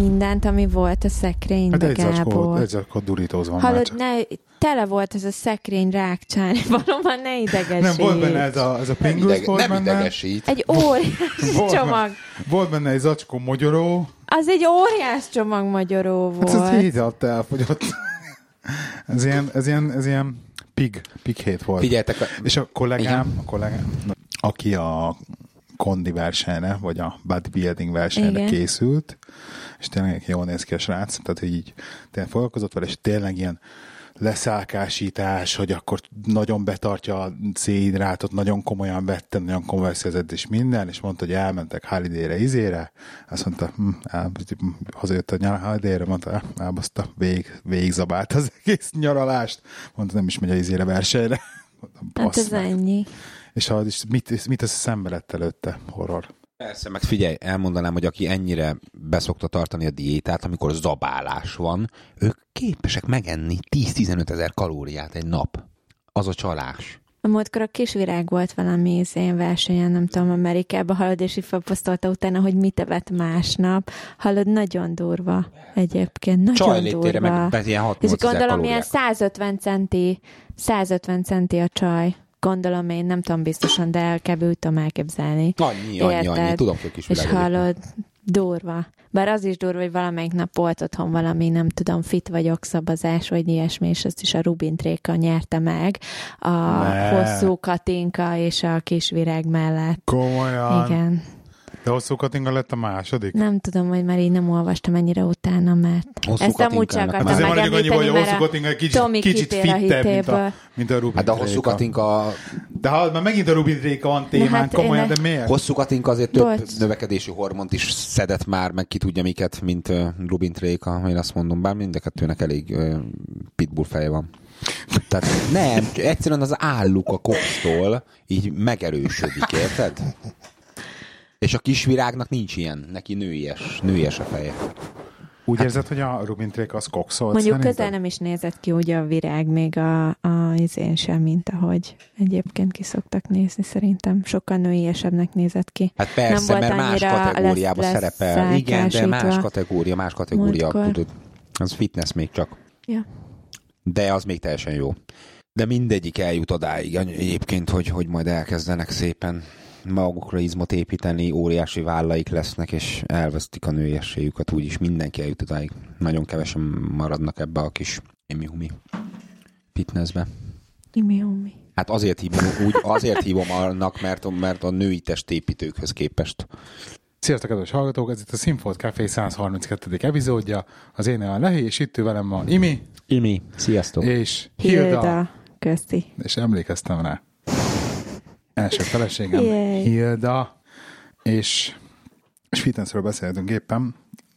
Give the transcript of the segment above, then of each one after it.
mindent, ami volt a szekrényben, Hát egy zacskó, Gábor. egy zacskó van már Hallod, ne, tele volt ez a szekrény rákcsálni, valóban ne idegesít. Nem, volt benne ez a, ez a Nem, Pringles, idege, volt nem benne, idegesít. Egy óriás Volt csomag. volt benne egy zacskó mogyoró, Az egy óriás csomag magyaró volt. hát ez hét alatt elfogyott. ez ilyen, ez ilyen, ez ilyen pig, pig hét volt. Figyeltek, És a kollégám, a kollégám, aki a kondi versenyre, vagy a bodybuilding versenyre Igen. készült, és tényleg jól néz ki a srác, tehát hogy így tényleg foglalkozott vele, és tényleg ilyen leszálkásítás, hogy akkor nagyon betartja a szénhidrátot, nagyon komolyan vette, nagyon komoly szerzett, és minden, és mondta, hogy elmentek holiday-re, izére, azt mondta, hm, el, hazajött a nyár holiday-re, mondta, elbaszta, végig, végig zabált az egész nyaralást, mondta, nem is megy a izére versenyre. Mondtam, Hát "Bassz ez meg." ennyi. És, ha, és mit, mit az szembe lett előtte? Horror. Persze, meg figyelj, elmondanám, hogy aki ennyire beszokta tartani a diétát, amikor zabálás van, ők képesek megenni 10-15 ezer kalóriát egy nap. Az a csalás. A múltkor a kisvirág volt valami izén versenyen, nem tudom, Amerikában hallod, és így felposztolta utána, hogy mit evett másnap. Hallod, nagyon durva egyébként, nagyon Csaj létére durva. meg, ilyen 6 és gondolom ilyen kalóriát. 150 centi, 150 centi a csaj. Gondolom én, nem tudom biztosan, de kb. úgy tudom elképzelni. Annyi, annyi, annyi. Érted? Tudom, hogy kis És hallod, durva. Bár az is durva, hogy valamelyik nap volt otthon valami, nem tudom, fit vagyok szabazás, vagy ilyesmi, és ezt is a Rubin Tréka nyerte meg a Ne. hosszú katinka és a kis virág mellett. Komolyan. Igen. De hosszú Katinga lett a második? Nem tudom, hogy már így nem olvastam ennyire utána, mert Hosszú ezt amúgy csak Katinkának. Hát akartam azért maradjunk annyiból, hogy a hosszú Katinga kicsit, Tomi kicsit kitér a fittebb, mint a, mint a Rubin Hát a hosszú Tréka. katinka, De ha már megint a Rubin Tréka van témán, hát én komolyan, de miért? hosszú katinka azért több Bocs. növekedési hormont is szedett már, meg ki tudja miket, mint uh, Rubin Tréka, én azt mondom, bár mind a kettőnek elég uh, pitbull feje van. Tehát nem, egyszerűen az álluk a koksztól így megerősödik, érted? És a kisvirágnak nincs ilyen, neki nőies, nőies a feje. Úgy érzed, hogy a Rubin Tréka az kokszolt Mondjuk szerinted? közel nem is nézett ki ugye a virág még a, a izén sem, mint ahogy egyébként ki szoktak nézni szerintem. Sokkal nőiesebbnek nézett ki. Hát persze, Nem volt mert más kategóriába lesz- szerepel. Igen, de más kategória, más kategória. Múltkor. Tudod, az fitness még csak. Ja. De az még teljesen jó. De mindegyik eljut odáig egyébként, hogy, hogy majd elkezdenek szépen magukra izmot építeni, óriási vállaik lesznek, és elvesztik a nőiességüket, úgyis mindenki eljut odáig. Nagyon kevesen maradnak ebbe a kis imi-humi fitnessbe. Imi, umi. Hát azért hívom, úgy, azért hívom annak, mert, mert a női testépítőkhöz képest. Sziasztok, kedves hallgatók! Ez itt a Sinfold Café 132. epizódja. Az én a Lehi, és itt velem van Imi, Imi, sziasztok! és Hilda. Hilda. Köszi. És emlékeztem rá. Első feleségem, Yay. Hilda, és, és fitnessről beszéltünk éppen,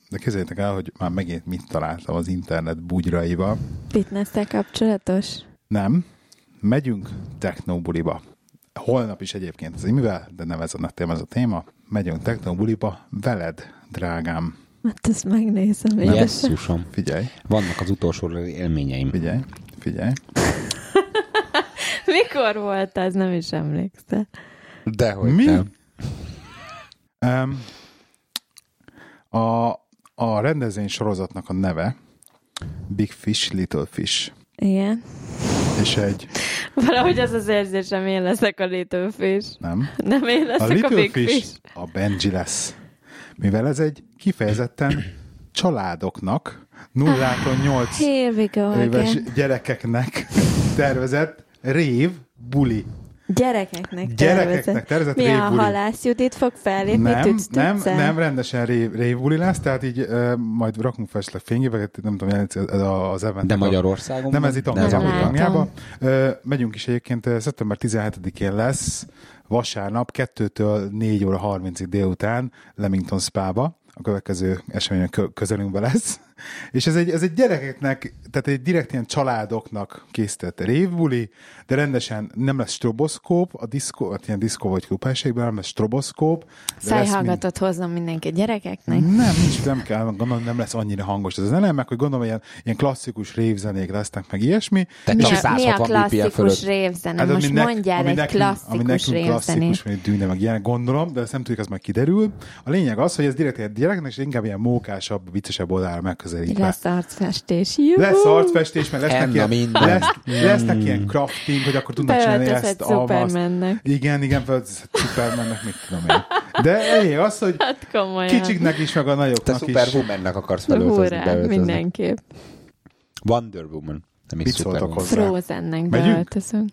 de képzeljétek el, hogy már megint mit találtam az internet bugyraiba. Fitness-tel kapcsolatos? Nem, megyünk technobuliba. Holnap is egyébként az imivel, de nem ez a téma, ez a téma. Megyünk technobuliba veled, drágám. Hát ezt megnézem. Jesszusom. Figyelj, Vannak az utolsó élményeim. figyelj, figyelj. Mikor volt ez? Nem is emlékszel. Dehogy Mi? nem. Um, a, a rendezvény sorozatnak a neve Big Fish, Little Fish. Igen. És egy, Valahogy az az érzésem, én leszek a Little Fish. nem, Nem én a leszek a, Little Big Fish, Fish. a Benji lesz. Mivel ez egy kifejezetten családoknak, nullától 8 Here we go éves again. gyerekeknek tervezett rév buli. Gyerekeknek Gyerekeknek tervezett Mi a halász Judit fog fellépni? Nem, Tudsz, nem, nem rendesen rév, révbuli lesz, tehát így uh, majd rakunk fel esetleg fényképeket, nem tudom, jelenti az, az event. De Magyarországon? Nem, ez itt Angliában. Ö, Megyünk is egyébként, szeptember 17-én lesz, vasárnap, 2-től 4 óra 30-ig délután Leamington Spa-ba. A következő esemény a kö- közelünkben lesz. És ez egy, ez egy gyerekeknek, tehát egy direkt ilyen családoknak készített révbuli, de rendesen nem lesz stroboszkóp, a diszkó, hát ilyen diszkó vagy klubhelységben nem lesz stroboszkóp. lesz mind- Szájhallgatót hoznom mindenki a gyerekeknek. nem, nincs, nem kell, gondolom, nem lesz annyira hangos ez a zene, meg hogy gondolom, ilyen, ilyen klasszikus révzenék lesznek, meg ilyesmi. Te Mi a, mi a 160 BPM klasszikus révzene? Hát, Most nek- mondjál egy nekünk- ami klasszikus nekünk révzenét. klasszikus, mint dűne, meg ilyenek gondolom, de ezt nem tudjuk, az majd kiderül. A lényeg az, hogy ez direkt egy gyereknek, és inkább ilyen mókásabb, viccesebb oldalra megközelítve. Lesz arcfestés. Jú! Lesz arcfestés, mert lesznek, Enna ilyen, minden. lesz, lesznek ilyen crafting, hogy akkor tudnak csinálni ezt. Supermannek. Igen, igen, Supermannek, mit tudom én. De elég az, hogy Hát komolyan. kicsiknek is, meg a Te nagyoknak is. Superwomannek akarsz felöltözni, Hurrá, mindenképp. Wonder Woman. Nem is Mit szóltak Superwoman. hozzá? Frozennek beöltözünk.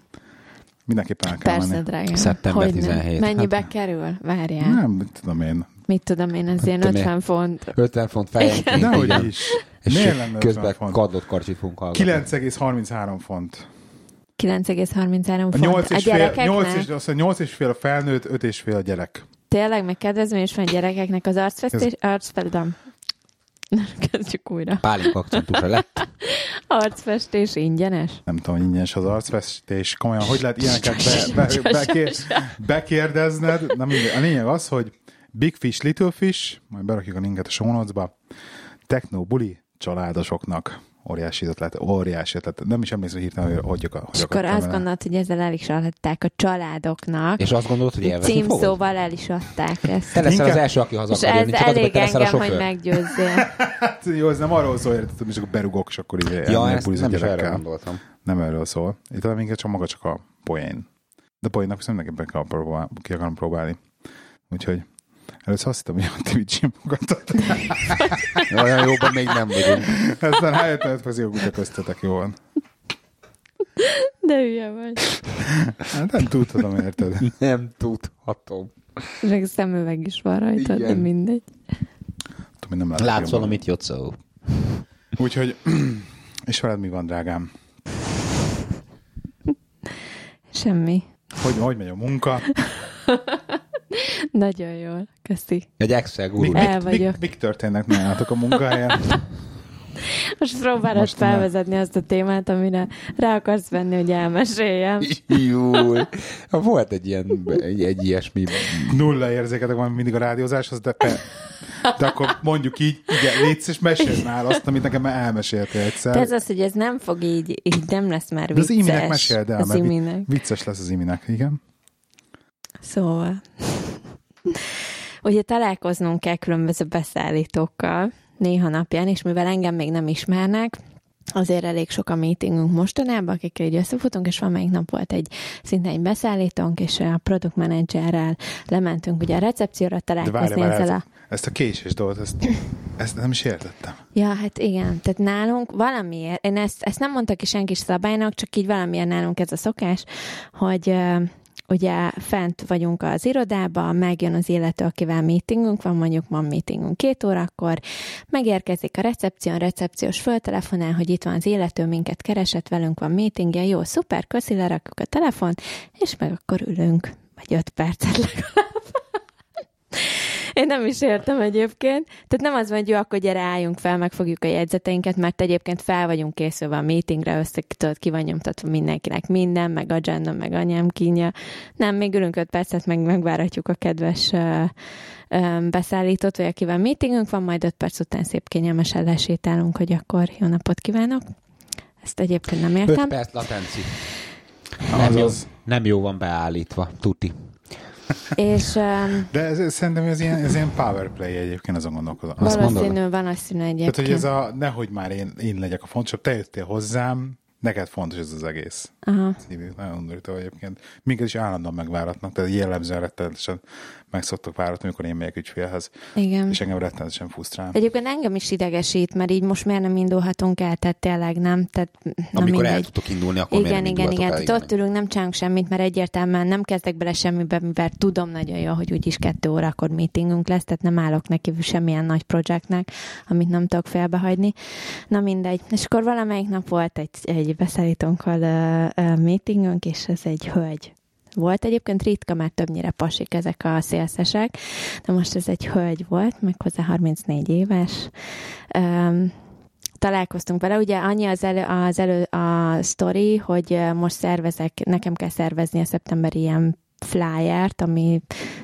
Mindenképpen el kell Persze, menni. drágám. Szeptember Hogyne. 17. Mennyibe Hát- kerül? Várjál. Nem, mit tudom én. Mit tudom én, ez ilyen tudom én. 50 font. 50 font fejenként. Dehogy is. És Miért lenne 50 közben font? kadlott karcsit fogunk hallgatni. 9,33 font. 9,33 A font. 8 A és fél, gyerekeknek? 8 és, azt mondja, 8 és fél a felnőtt, 5 és fél a gyerek. Tényleg, meg kedvezményes van a gyerekeknek az arcfestés, arcfeledem. Kezdjük újra. Pálink akcentusra lett. Arcfestés ingyenes? Nem tudom, ingyenes az arcfestés. Komolyan, hogy lehet ilyeneket be, be, beké, bekérdezned? Nem, mindegy. a lényeg az, hogy Big Fish, Little Fish, majd berakjuk a linket a show notes-ba, Techno Buli családosoknak. Óriási ötlet, óriási ötlet. Nem is emlékszem hirtelen, hogy hogy, hogy És akkor azt gondolod, hogy ezzel el is adták a családoknak. És azt gondolod, hogy élvezni fogod? Címszóval el is adták ezt. Te leszel az első, aki haza És akar ez jönni, az, elég te leszel a engem, hogy meggyőzzél. Hát, jó, ez nem arról szól, érted, és akkor berugok, és akkor így Ja, ezt nem is erre gondoltam. Nem erről szól. Itt talán minket csak maga csak a poén. De poénnak viszont mindenképpen kell próbál, ki akarom próbálni. Úgyhogy először azt hittem, hogy a Twitch magadat. Olyan jóban még nem vagyunk. Aztán rájöttem, hogy fazio kutya köztetek jó van. De hülye vagy. Hát nem tudhatom, érted? Nem tudhatom. Meg szemüveg is van rajta, de Igen. mindegy. Tudom, hogy nem látok Látsz jobban. valamit, Jocó? Úgyhogy, és veled mi van, drágám? Semmi. Hogy, hogy megy a munka? Nagyon jól. Köszi. Egy Excel guru. El mik, vagyok. mik, mik történnek nálatok a munkahelyen? Most próbálod Most felvezetni azt a témát, amire rá akarsz venni, hogy elmeséljem. Jó. Volt egy ilyen, egy, egy ilyesmi. Nulla érzéketek van mindig a rádiózáshoz, de, pe, de akkor mondjuk így, igen, légy és mesélj már azt, amit nekem már elmeséltél egyszer. De ez az, hogy ez nem fog így, így nem lesz már De vicces. az iminek meséld el, Az mert iminek. vicces lesz az iminek, igen. Szóval. Ugye találkoznunk kell különböző beszállítókkal néha napján, és mivel engem még nem ismernek, azért elég sok a meetingünk mostanában, akikkel így összefutunk, és van melyik nap volt egy szinte egy beszállítónk, és a product managerrel lementünk ugye a recepcióra De találkozni várj, várj, ezzel a... ezt, a késés dolgot, ezt, ezt nem is értettem. Ja, hát igen. Tehát nálunk valamiért, én ezt, ezt nem mondta ki senki szabálynak, csak így valamiért nálunk ez a szokás, hogy ugye fent vagyunk az irodában, megjön az illető, akivel meetingünk van, mondjuk van meetingünk két órakor, megérkezik a recepción, a recepciós föltelefonál, hogy itt van az illető, minket keresett, velünk van meetingje, jó, szuper, köszi, lerakjuk a telefont, és meg akkor ülünk, vagy öt percet legalább. Én nem is értem egyébként. Tehát nem az van, hogy jó, akkor gyere, álljunk fel, megfogjuk a jegyzeteinket, mert egyébként fel vagyunk készülve a meetingre, össze tudod, ki van nyomtatva mindenkinek minden, meg agenda, meg anyám kínja. Nem, még ülünk öt percet, meg megváratjuk a kedves uh, um, beszállítót, vagy akivel meetingünk van, majd öt perc után szép kényelmesen lesétálunk, hogy akkor jó napot kívánok. Ezt egyébként nem 5 értem. perc latenci. Nem jó, Azaz. nem jó van beállítva. Tuti. És um, De ez, ez, szerintem ez ilyen, ez ilyen power play egyébként, azon gondolkodom. Azt valószínű, valószínű Tehát, egyébként. hogy ez a, nehogy már én, én legyek a fontosabb, te jöttél hozzám, neked fontos ez az egész. Aha. Szívű, nagyon undorító egyébként. Minket is állandóan megváratnak, tehát jellemzően rettenetesen meg szoktak váratni, amikor én megyek ügyfélhez, Igen. és engem rettenetesen frusztrál. Egyébként engem is idegesít, mert így most miért nem indulhatunk el, tehát tényleg nem. Tehát, na Amikor el mindegy. tudtok indulni, akkor Igen, miért nem igen, igen. el? ott ülünk, nem csinálunk semmit, mert egyértelműen nem kezdek bele semmibe, mivel tudom nagyon jó, hogy úgyis kettő órakor meetingünk lesz, tehát nem állok neki semmilyen nagy projektnek, amit nem tudok félbehagyni. Na mindegy. És akkor valamelyik nap volt egy, egy beszállítónkkal uh, meetingünk, és ez egy hölgy volt egyébként ritka, mert többnyire pasik ezek a szélszesek, de most ez egy hölgy volt, méghozzá 34 éves. Um, találkoztunk vele. Ugye annyi az elő, az elő a sztori, hogy most szervezek, nekem kell szervezni a szeptemberi ilyen flyert, ami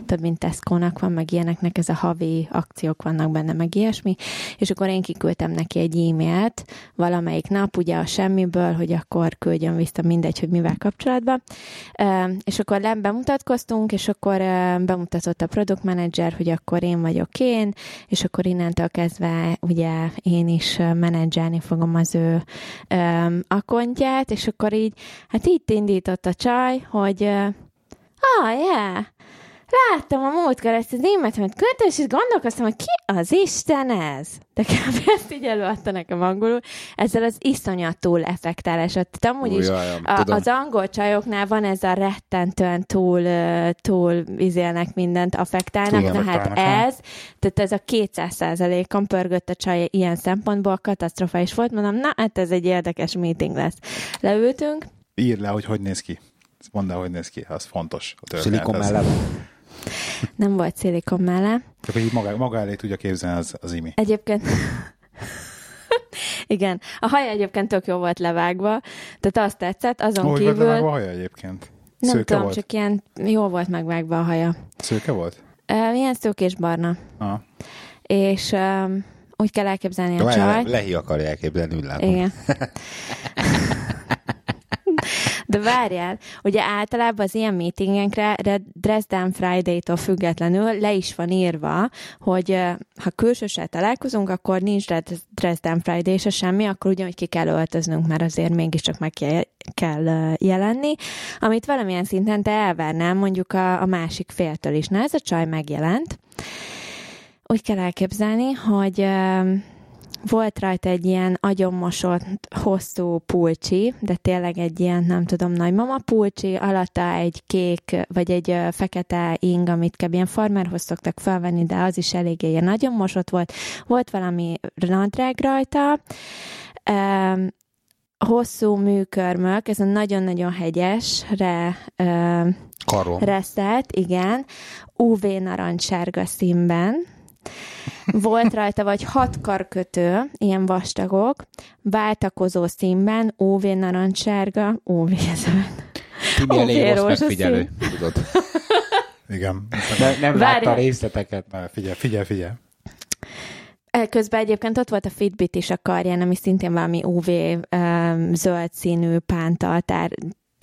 több mint Tesco-nak van, meg ilyeneknek, ez a havi akciók vannak benne, meg ilyesmi, és akkor én kiküldtem neki egy e-mailt valamelyik nap, ugye a semmiből, hogy akkor küldjön vissza mindegy, hogy mivel kapcsolatban, és akkor nem bemutatkoztunk, és akkor bemutatott a product manager, hogy akkor én vagyok én, és akkor innentől kezdve ugye én is menedzselni fogom az ő akontját, és akkor így, hát így indított a csaj, hogy Ah, yeah. Láttam a múltkor ezt az émet, amit küldtem, és gondolkoztam, hogy ki az Isten ez? De kb. ezt így előadta nekem angolul, ezzel az iszonyat túl effektálással. Tehát amúgy Ú, is jaj, a, tudom. az angol csajoknál van ez a rettentően túl, túl izélnek mindent affektálnak, Túl na hát ez, tehát ez a 200 százalékon pörgött a csaj ilyen szempontból, katasztrofális volt, mondom, na hát ez egy érdekes meeting lesz. Leültünk, Írd le, hogy hogy néz ki. Mondd el, hogy néz ki, az fontos. A történet, Szilikon mellett. nem volt szilikon mellé, Csak így maga, maga elé tudja képzelni az, az imi. Egyébként... Igen, a haja egyébként tök jó volt levágva, tehát azt tetszett, azon Hogy kívül... volt levágva a haja egyébként? Nem Szőke tudom, volt? csak ilyen jó volt megvágva a haja. Szőke volt? E, ilyen szőkés barna. Aha. És um, úgy kell elképzelni a Le, csaj. lehi akarja elképzelni, úgy látom. Igen. De várjál, ugye általában az ilyen meetingenkre Dresden Friday-tól függetlenül le is van írva, hogy ha külsősel találkozunk, akkor nincs Dresden Friday se semmi, akkor ugyanúgy ki kell öltöznünk, mert azért mégiscsak meg kell, jelenni, amit valamilyen szinten te elvárnál mondjuk a, a másik féltől is. Na ez a csaj megjelent, úgy kell elképzelni, hogy volt rajta egy ilyen agyonmosott, hosszú pulcsi, de tényleg egy ilyen, nem tudom, nagymama pulcsi, alatta egy kék, vagy egy fekete ing, amit kb. ilyen farmerhoz szoktak felvenni, de az is eléggé ilyen agyonmosott volt. Volt valami nadrág rajta, hosszú műkörmök, ez a nagyon-nagyon hegyesre Karom. reszelt, igen, UV narancssárga színben. Volt rajta vagy hat karkötő, ilyen vastagok, váltakozó színben, UV narancssárga, UV zöld. Tibi elég rossz megfigyelő, tudod. Igen. Ne, nem Várjál. látta a részleteket. Na, Figyelj, figyelj, figyelj. Közben egyébként ott volt a Fitbit is a karján, ami szintén valami UV um, zöld színű pántaltár,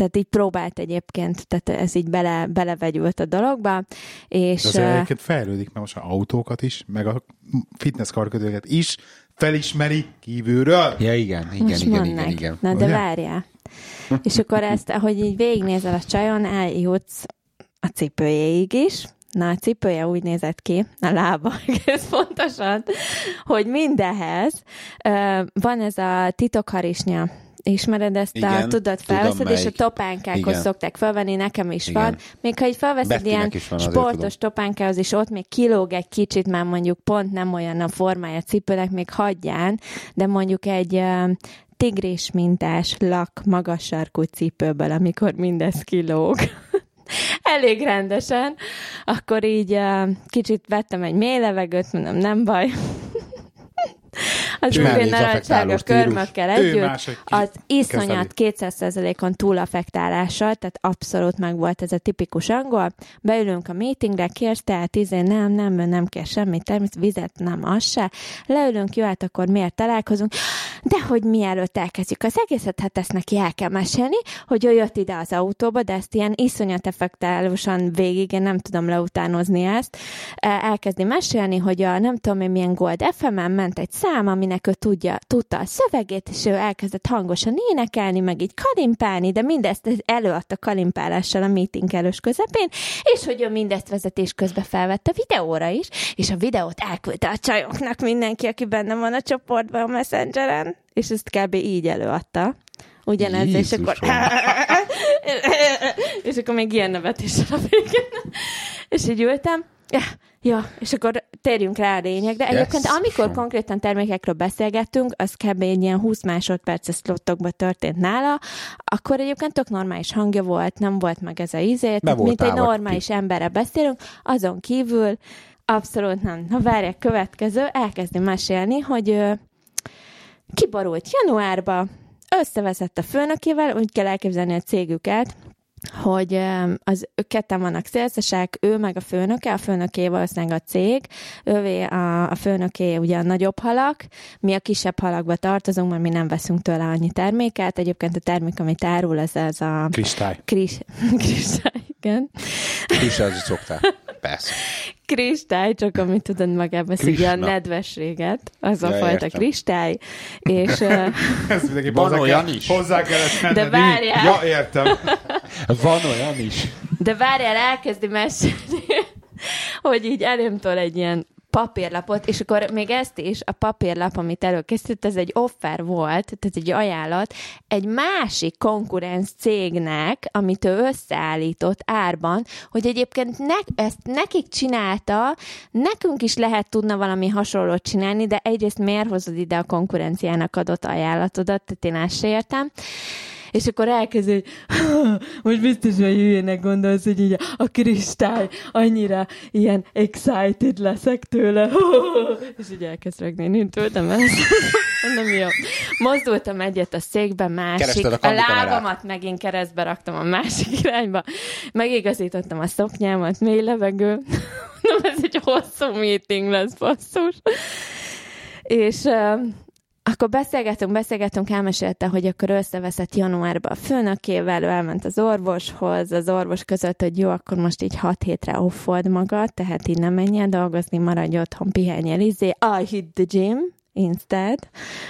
tehát így próbált egyébként, tehát ez így bele, belevegyült a dologba, és De azért uh, egyébként fejlődik, mert most már autókat is, meg a fitness karkötőket is felismeri kívülről. Ja, igen, igen, Most igen, igen, meg. igen. Na, de Ugye? várjál. És akkor ezt, ahogy így végignézel a csajon, eljutsz a cipőjéig is. Na, a cipője úgy nézett ki, a lába egész pontosan, hogy mindehez van ez a titokharisnya. Ismered ezt a, Igen, tudod, tudom, felveszed, és a topánkákhoz Igen. szokták felvenni, nekem is Igen. van. Még ha így felveszed Bettinek ilyen sportos topánkához, és ott még kilóg egy kicsit, már mondjuk pont nem olyan a formája a cipőnek, még hagyján, de mondjuk egy tigris mintás lak magas sarkú cipőből, amikor mindez kilóg. Elég rendesen. Akkor így kicsit vettem egy mély levegőt, mondom, nem baj. Az üvén narancsága körmökkel együtt, az iszonyat kezeli. 200%-on túlaffektálással, tehát abszolút meg volt ez a tipikus angol. Beülünk a meetingre, kérsz tehát izé, nem, nem, nem kér semmit, természetesen vizet, nem, az se. Leülünk, jó, hát akkor miért találkozunk? De hogy mielőtt elkezdjük az egészet, hát ezt neki el kell mesélni, hogy ő jött ide az autóba, de ezt ilyen iszonyat effektálósan végig, én nem tudom leutánozni ezt, E, elkezdi mesélni, hogy a nem tudom én milyen Gold FM-en ment egy szám, aminek ő tudja, tudta a szövegét, és ő elkezdett hangosan énekelni, meg így kalimpálni, de mindezt előadta kalimpálással a meeting elős közepén, és hogy ő mindezt vezetés közben felvette videóra is, és a videót elküldte a csajoknak mindenki, aki benne van a csoportban a Messengeren, és ezt kb. így előadta. Ugyanez, és akkor... Jézusom. és akkor még ilyen nevetéssel a végén. és így ültem, ja, és akkor térjünk rá a lényegre. Egyébként Yes. amikor konkrétan termékekről beszélgettünk, az kb. egy ilyen 20 másodperces szlottokba történt nála, akkor egyébként tök normális hangja volt, nem volt meg ez a ízét, Be mint egy normális emberre beszélünk, azon kívül abszolút nem. Na várják, következő, elkezdi mesélni, hogy ö, kiborult januárba, összeveszett a főnökével, úgy kell elképzelni a cégüket, hogy az ők ketten vannak szélszesek, ő meg a főnöke, a főnöké valószínűleg a cég, ővé a, a főnöké ugye a nagyobb halak, mi a kisebb halakba tartozunk, mert mi nem veszünk tőle annyi terméket, egyébként a termék, amit árul, ez, ez a... Kristály. Kris, kristály, igen. Kristály, az szoktál. Persze. Kristály, csak amit tudod magában szívja a nedvességet, az a Ja, fajta értem. kristály, és Ez mindenki Van hozzá olyan kell, is? Hozzá kellett menni. De várjál. Ja, értem. Van olyan is. De várjál, elkezdi mesélni, hogy így előmtől egy ilyen papírlapot, és akkor még ezt is, a papírlap, amit előkészített, ez egy offer volt, tehát egy ajánlat, egy másik konkurens cégnek, amit ő összeállított árban, hogy egyébként ne, ezt nekik csinálta, nekünk is lehet tudna valami hasonlót csinálni, de egyrészt miért hozod ide a konkurenciának adott ajánlatodat, tehát én ezt értem. És akkor elkezd, hogy most biztos, hogy hülyének gondolsz, hogy így a kristály annyira ilyen excited leszek tőle. És így elkezd rögni, én ezt. Nem jó. Mozdultam egyet a székben, másik. A a lábamat megint keresztbe raktam a másik irányba. Megigazítottam a szoknyámat, mély levegő. Nem, ez egy hosszú meeting lesz, basszus. És akkor beszélgetünk, beszélgetünk, elmesélte, hogy akkor összeveszett januárban a főnökével, ő elment az orvoshoz, az orvos között, hogy jó, akkor most így hat hétre offold magad, tehát így nem menjen dolgozni, maradj otthon, pihenj el, izé, I hit the gym, instead,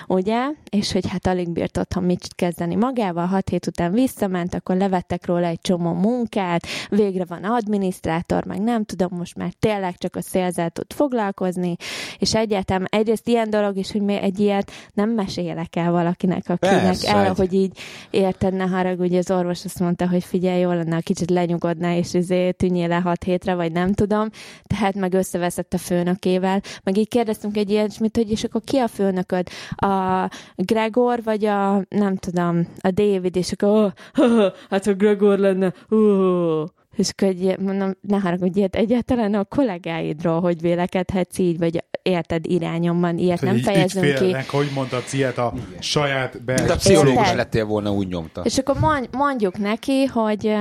ugye? És hogy hát alig bírt otthon mit kezdeni magával, hat hét után visszament, akkor levettek róla egy csomó munkát, végre van adminisztrátor, meg nem tudom, most már tényleg csak a szélzel tud foglalkozni, és egyáltalán egyrészt ilyen dolog is, hogy mi egy ilyet nem mesélek el valakinek, akinek Persze, el, egy- hogy így érted, ne haragudj, az orvos azt mondta, hogy figyelj, jó lenne, kicsit lenyugodnál, és izé tűnjél le hat hétre, vagy nem tudom, tehát meg összeveszett a főnökével, meg így kérdeztünk egy ilyesmit, hogy és akkor ki a főnököd? A Gregor, vagy a, nem tudom, a David, és akkor, oh, oh, oh, hát a Gregor lenne, oh. És akkor egy, ilyen- mondom, ne haragudj, ilyet egyáltalán a kollégáidról, hogy vélekedhetsz így, vagy érted irányomban, ilyet Hogy nem így fejezünk ki. ügyfélnek, hogy mondhatsz ilyet a saját Mint a belső pszichológus Érted? lettél volna, úgy nyomta. És akkor mond, mondjuk neki, hogy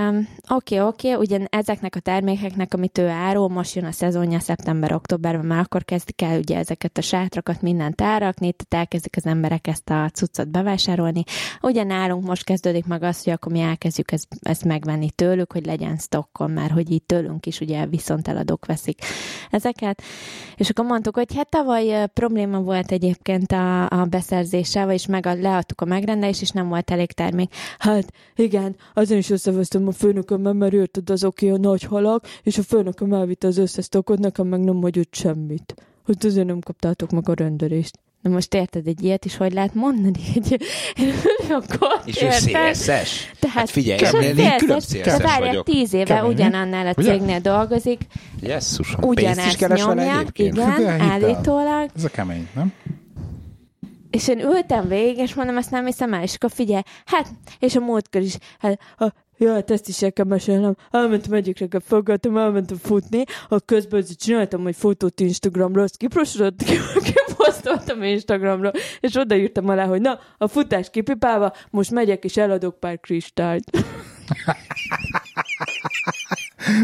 oké, oké, ugyan ezeknek a termékeknek, amit ő árul, most jön a szezonja szeptember-októberben, már akkor kezdik el ugye ezeket a sátrakat mindent árakni, tehát elkezdik az emberek ezt a cuccot bevásárolni. Ugye nálunk most kezdődik meg az, hogy akkor mi elkezdjük ezt, ezt megvenni tőlük, hogy legyen stockon, mert hogy így tőlünk is ugye viszont eladók veszik ezeket. És akkor mondtuk, hogy hát tavaly probléma volt egyébként a, a beszerzéssel, vagyis meg a, leadtuk a megrendelést, és nem volt elég termék. Hát igen, azon is összevesztem a főnökömmel, mert érted az oké a nagy halak, és a főnököm elvitte az összes stockot, nekem meg nem hagyott semmit. Hogy azért nem kaptátok meg a rendelést. Na most érted, egy ilyet is hogy lehet mondani? Egy, akkor És ő szélszes? Tehát, Hát figyelj, és ennél én külön De várjál, vagyok. tíz éve Kemény, ugyanannál a cégnél dolgozik, Jesszusom, pénzt is keres nyomja, egyébként? igen, állítólag, Ez a kemény, nem? és én ültem végig, és mondom, ezt nem hiszem el, és akkor figyelj, hát, és a múltkor is, hát, ha, ja, hát ezt is el kell mesélnem. Elmentem egyik reggel, fogadtam, elmentem futni, a közben csináltam egy fotót Instagramra, azt kiprosodott, kiposztoltam Instagramra, és odaírtam alá, hogy na, a futás kipipálva, most megyek és eladok pár kristályt.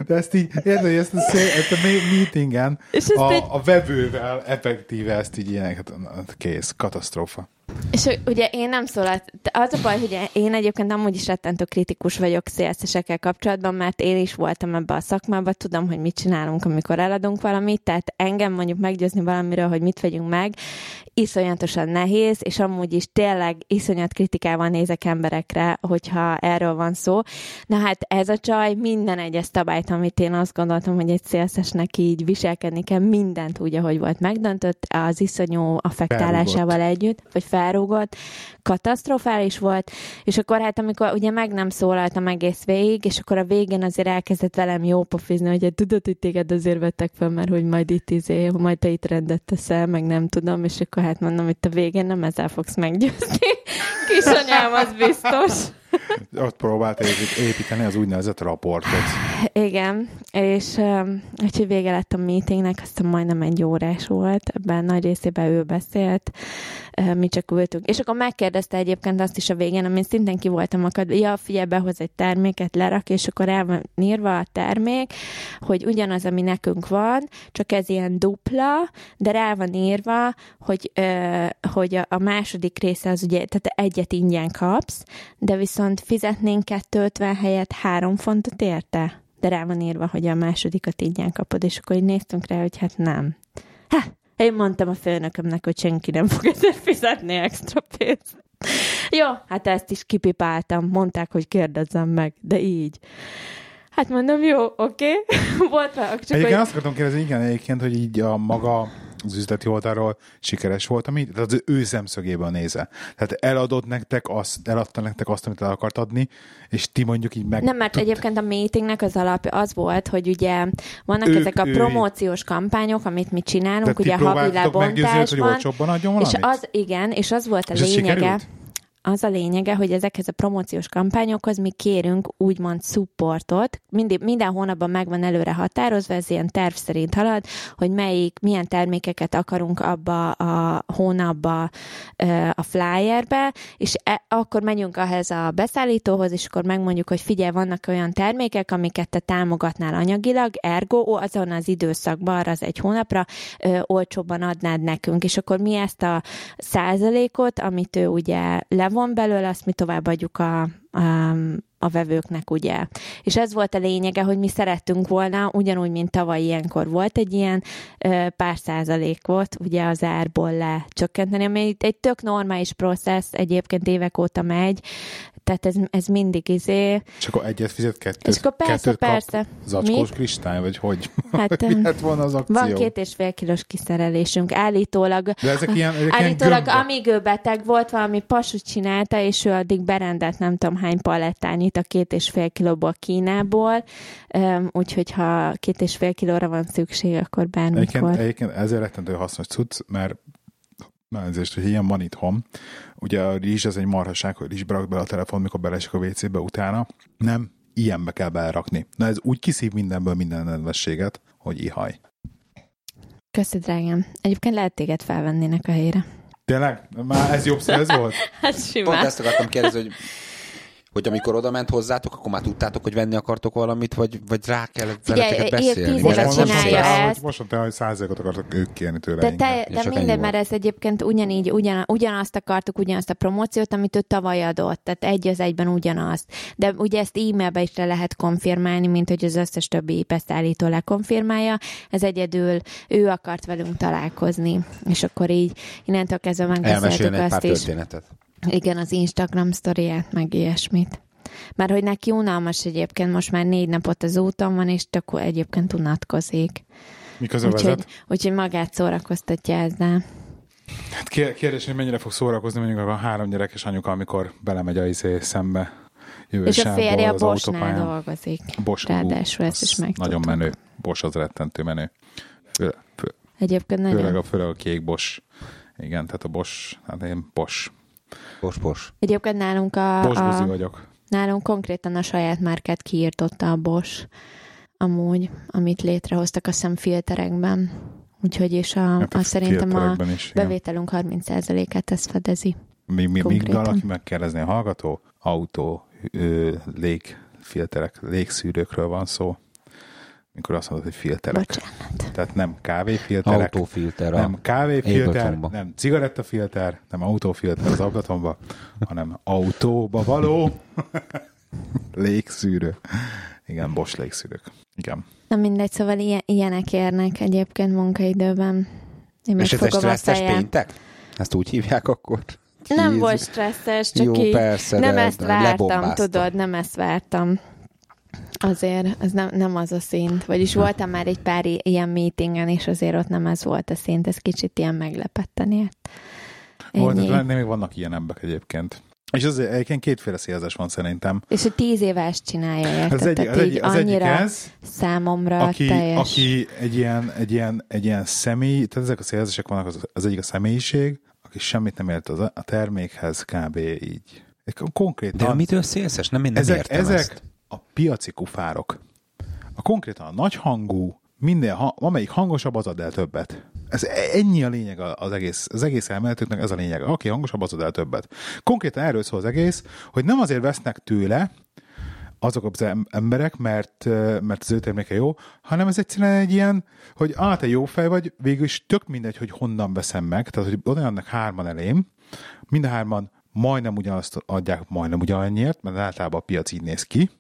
De ezt így, érted, hogy ezt a, szé- ezt a me- meetingen a, egy- a vevővel effektíve ezt így ilyenek, hát, kész, katasztrófa. És ugye én nem szólalt, az a baj, hogy én egyébként amúgy is rettentő kritikus vagyok szélszesekkel kapcsolatban, mert én is voltam ebbe a szakmába, tudom, hogy mit csinálunk, amikor eladunk valamit, tehát engem mondjuk meggyőzni valamiről, hogy mit vegyünk meg, iszonyatosan nehéz, és amúgy is tényleg iszonyat kritikával nézek emberekre, hogyha erről van szó. Na hát ez a csaj minden egyes szabályt, amit én azt gondoltam, hogy egy szélszesnek így viselkedni kell, mindent úgy, ahogy volt megdöntött, az iszonyú affektálásával együtt, vagy felrúgott, katasztrofális volt, és akkor hát amikor ugye meg nem szólaltam egész végig, és akkor a végén azért elkezdett velem jó pofizni, hogy tudod, hogy téged azért vettek fel, mert hogy majd itt izé, majd te itt rendet teszel, meg nem tudom, és akkor hát mondom, hogy a végén nem ezzel fogsz meggyőzni. Kisanyám, az biztos. Ott próbált épít- építeni az úgynevezett raportot. Igen, és um, úgyhogy vége lett a meetingnek, aztán majdnem egy órás volt, ebben nagy részében ő beszélt, uh, mi csak ültünk. És akkor megkérdezte egyébként azt is a végén, amin szintén ki voltam akad, ja, figyelj, behoz egy terméket, lerak, és akkor el van írva a termék, hogy ugyanaz, ami nekünk van, csak ez ilyen dupla, de rá van írva, hogy, uh, hogy a második része az ugye, tehát egyet ingyen kapsz, de viszont fizetnénk 250 helyett három fontot érte de rá van írva, hogy a másodikat ingyen kapod, és akkor így néztünk rá, hogy hát nem. Ha, én mondtam a főnökömnek, hogy senki nem fog ezért fizetni extra pénzt. Jó, hát ezt is kipipáltam. Mondták, hogy kérdezzem meg, de így. Hát mondom, jó, oké. Okay. Volt csak Egyébként hogy... azt akartam kérdezni, igen, egyébként, hogy így a maga az üzleti oldalról sikeres volt, ami, tehát az ő szemszögéből néze. Tehát eladott nektek azt, eladta nektek azt, amit el akart adni, és ti mondjuk így meg... Nem, mert tud... egyébként a meetingnek az alapja az volt, hogy ugye vannak ő, ezek a ő, promóciós kampányok, amit mi csinálunk, ugye a havi lebontás van. Hogy és az, igen, és az volt a és lényege az a lényege, hogy ezekhez a promóciós kampányokhoz mi kérünk úgymond supportot. Mindig, minden hónapban megvan előre határozva, ez ilyen terv szerint halad, hogy melyik, milyen termékeket akarunk abba a hónapba a flyerbe, és e, akkor megyünk ahhez a beszállítóhoz, és akkor megmondjuk, hogy figyelj, vannak olyan termékek, amiket te támogatnál anyagilag, ergo azon az időszakban, arra az egy hónapra ö, olcsóbban adnád nekünk, és akkor mi ezt a százalékot, amit ő ugye le van belőle, azt mi továbbadjuk a, a, a vevőknek, ugye. És ez volt a lényege, hogy mi szerettünk volna, ugyanúgy, mint tavaly ilyenkor volt egy ilyen pár százalékot, ugye az árból lecsökkenteni, ami egy tök normális processz, egyébként évek óta megy, tehát ez, ez mindig izé. És akkor egyet fizet, kettőt, és akkor persze, kettőt persze. Zacskós kristály, vagy hogy? Hát, hát van az akció? Van két és fél kilós kiszerelésünk. Állítólag, De ezek ilyen, ezek állítólag ilyen amíg ő beteg volt, valami pasut csinálta, és ő addig berendelt nem tudom hány palettányit a két és fél kilóból Kínából, úgyhogy ha két és fél kilóra van szükség, akkor bármikor. Egyébként, egyébként ezért rettentő hasznos cucc, mert elnézést, hogy ilyen van itthon. Ugye a rizs az egy marhaság, hogy rizs berak bele a telefon, mikor belesik a WC-be utána. Nem, ilyenbe kell belerakni. Na ez úgy kiszív mindenből minden nedvességet, hogy ihaj. Köszönöm, drágám. Egyébként lehet téged felvennének a helyre. Tényleg? Már ez jobb ez volt? hát simán. Pont ezt akartam kérdezni, hogy hogy amikor oda ment hozzátok, akkor már tudtátok, hogy venni akartok valamit, vagy, vagy rá kell veleteket beszélni? Most, most, csinálja ezt. Most mondta, hogy százalékot akartak ők kérni tőle. De, te, de minden, mert ez egyébként ugyanígy, ugyan, ugyanazt akartuk, ugyanazt a promóciót, amit ő tavaly adott, tehát egy az egyben ugyanazt. De ugye ezt e-mailbe is le lehet konfirmálni, mint hogy az összes többi beszállító lekonfirmálja. Ez egyedül ő akart velünk találkozni, és akkor így innentől kezdve megbeszéltük azt is. Történetet. Igen, az Instagram sztoriát, meg ilyesmit. Mert hogy neki unalmas egyébként, most már négy napot az úton van, és akkor egyébként unatkozik. Miközben úgyhogy, vezet? Úgyhogy magát szórakoztatja ezzel. Hát kérdés, hogy mennyire fog szórakozni mondjuk a három gyerekes anyuka, amikor belemegy a izé szembe. Jövő és a férje a Bosnál dolgozik. Bosch, Ráadásul ezt is meg Nagyon menő. Bosch az rettentő menő. Fő, fő, Egyébként nagyon. Főleg a, főleg a kék Bosch. Igen, tehát a Bosch, hát én Bosch Pos, pos. Egyébként nálunk a... A, vagyok. Nálunk konkrétan a saját márkát kiírtotta a Bosch, amúgy, amit létrehoztak a szemfilterekben. Úgyhogy és a, hát a, a szerintem a is, bevételünk 30%-át ez fedezi. Mi, mi, még valaki megkérdezni a hallgató? Autó, ö, légfilterek, légszűrőkről van szó mikor azt mondod, hogy filterek. Bocsánat. Tehát nem kávéfilterek. Autófilter. Nem kávéfilter, nem cigarettafilter, nem autófilter az ablatomba, hanem autóba való légszűrő. Igen, Bosch légszűrők. Igen. Na mindegy, szóval ilyen, ilyenek érnek egyébként munkaidőben. Én És ez egy stresszes péntek? Ezt úgy hívják akkor? Nem volt stresszes, csak Jó, így persze, nem ezt vártam, tudod, nem ezt vártam. Azért ez nem, nem az a szint. Vagyis voltam már egy pár ilyen meetingen, és azért ott nem ez volt a szint. Ez kicsit ilyen meglepetten ért. Volt, nem még vannak ilyen emberek egyébként. És az egyébként kétféle szélzes van szerintem. És hogy tíz éve ezt csinálja, érted? Az, egy, az, egy, az annyira egyik ez, számomra aki, teljes. Aki egy ilyen, egy, ilyen, egy ilyen személy, tehát ezek a szélzesek vannak, az, az egyik a személyiség, aki semmit nem ért az, a termékhez, kb. így. Konkrétan. De mitől szélszes? Nem, én nem ezek, értem ezek, ezt a piaci kufárok. a konkrétan a nagy hangú, minden, ha, amelyik hangosabb, az ad el többet. Ez e- ennyi a lényeg az egész, az egész elméletüknek, ez a lényeg. Aki hangosabb, az ad el többet. Konkrétan erről szól az egész, hogy nem azért vesznek tőle, azok az em- emberek, mert, mert az ő terméke jó, hanem ez egyszerűen egy ilyen, hogy á, te jó fej vagy, végül is tök mindegy, hogy honnan veszem meg, tehát hogy jönnek hárman elém, mind a hárman majdnem ugyanazt adják majdnem ugyanannyiért, mert általában a piac így néz ki,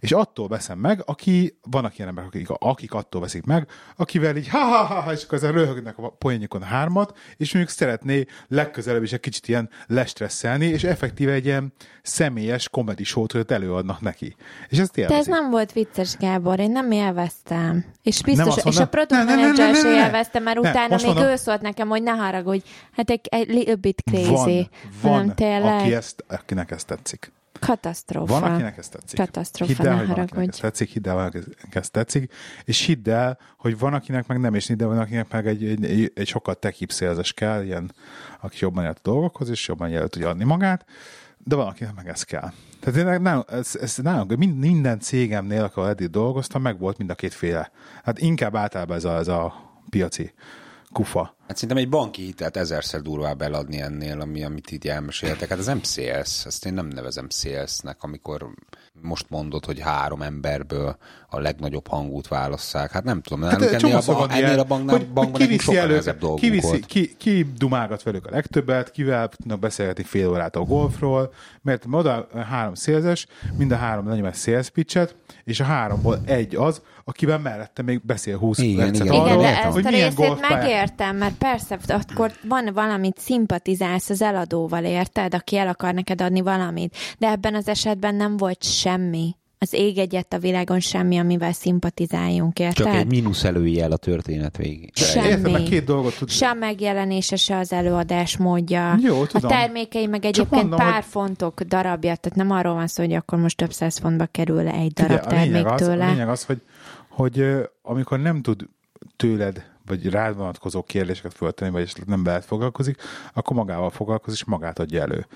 és attól veszem meg, aki, vannak ilyen emberek, akik, akik attól veszik meg, akivel így ha-ha-ha, és akkor ezzel röhögnek a poénjukon hármat, és mondjuk szeretné legközelebb is egy kicsit ilyen lestresszelni, és effektíve egy ilyen személyes comedy show-t előadnak neki. És ezt De ez élvezik. nem volt vicces, Gábor, én nem élveztem. És biztos, azt és a product manager se élvezte, mert Ne, utána még mondom- ő szólt nekem, hogy ne haragudj, hát egy, egy little bit crazy. Van, van tényleg aki ezt, akinek ez tetszik. Katasztrófa. Van, akinek ez tetszik. Katasztrófa, hidd el, hogy van, akinek ez tetszik, hidd el, hogy ez tetszik, és hidd el, hogy van, akinek meg nem, és el, van, akinek meg egy, egy, egy, egy sokkal techibb szélzes kell, ilyen, aki jobban ért a dolgokhoz, és jobban el tudja adni magát, de van, akinek meg ez kell. Tehát én nem, ez, ez mind- minden cégemnél, ahol eddig dolgoztam, meg volt mind a két féle. Hát inkább általában ez a, ez a piaci kufa. Hát szerintem egy banki hitelt ezerszer durvább eladni ennél, ami, amit így elmeséltek. Hát ez nem ezt én nem nevezem salesnek, amikor most mondod, hogy három emberből a legnagyobb hangút válasszák. Hát nem tudom, nálunk egy ennél, a, ba- ennél ilyen, a banknál, hogy- bankban hogy kiviszi sokkal elő, dolgunk kiviszi, volt. ki, ki dumálgat velük a legtöbbet, kivel tudnak beszélgetni fél órát a golfról, mert oda három szélzes, mind a három lenyom egy sales pitchet, és a háromból egy az, akivel mellette még beszél 20 Igen, percet igen. arról, Igen, de ezt hogy a részét megértem, mert persze, akkor van valamit szimpatizálsz az eladóval, érted, aki el akar neked adni valamit, de ebben az esetben nem volt semmi. Az ég egyet a világon semmi, amivel szimpatizáljunk, érted? Csak egy mínusz előjel a történet végig. Semmi. Érted, meg két dolgot tud. Se a megjelenése, se az előadás módja. Jó, a tudom. termékei meg egyébként mondom, pár hogy- fontok darabja, tehát nem arról van szó, hogy akkor most több száz fontba kerül egy darab Figyelj, a lényeg termék az, tőle. A lényeg az, hogy, hogy amikor nem tud tőled, vagy rád vonatkozó kérdéseket föltenni, vagy esetleg nem veled foglalkozik, akkor magával foglalkozik, és magát adja elő.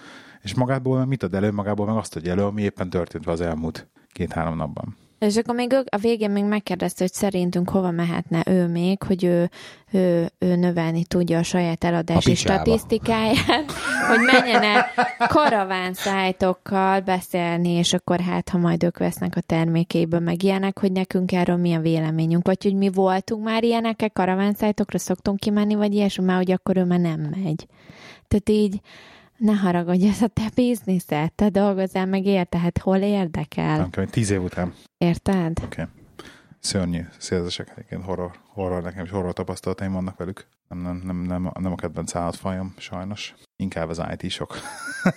És magából meg mit ad elő? Magából meg azt adja elő, ami éppen történt az elmúlt két-három napban. És akkor még a végén még megkérdezte, hogy szerintünk hova mehetne ő még, hogy ő, ő, ő növelni tudja a saját eladási A picsába. statisztikáját, hogy menjen el karaván szájtokkal beszélni, és akkor hát, ha majd ők vesznek a termékeiből, meg ilyenek, hogy nekünk erről mi a véleményünk, vagy hogy mi voltunk már ilyenekkel, karaván szájtokra szoktunk kimenni, vagy ilyesmi, már hogy akkor ő már nem megy. Tehát így, ne haragudj, ez a te bizniszed, te dolgozzál meg érte, hát hol érdekel? Nem kell, tíz év után. Érted? Oké. Okay. Szörnyű szélzesek, egyébként horror, horror, nekem is horror tapasztalataim vannak velük. Nem, nem, nem, nem, nem a kedvenc állatfajom, sajnos. Inkább az IT-sok.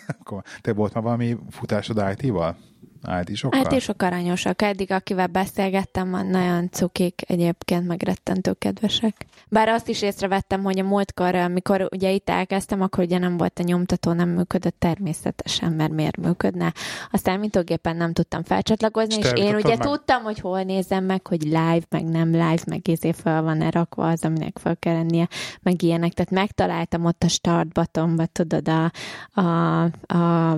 Te volt már valami futásod IT-val? IT-sokkal? Hát és sok aranyosak. Eddig, akivel beszélgettem, van nagyon cukik, egyébként meg rettentő kedvesek. Bár azt is észrevettem, hogy a múltkor, amikor ugye itt elkezdtem, akkor ugye nem volt a nyomtató, nem működött természetesen, mert miért működne. Aztán mintógépen nem tudtam felcsatlakozni, És és én ugye meg? tudtam, hogy hol nézem meg, hogy live, meg nem live, meg izé fel van-e rakva az, aminek fel kell lennie, meg ilyenek. Tehát megtaláltam ott a start buttonba, tudod, a, a, a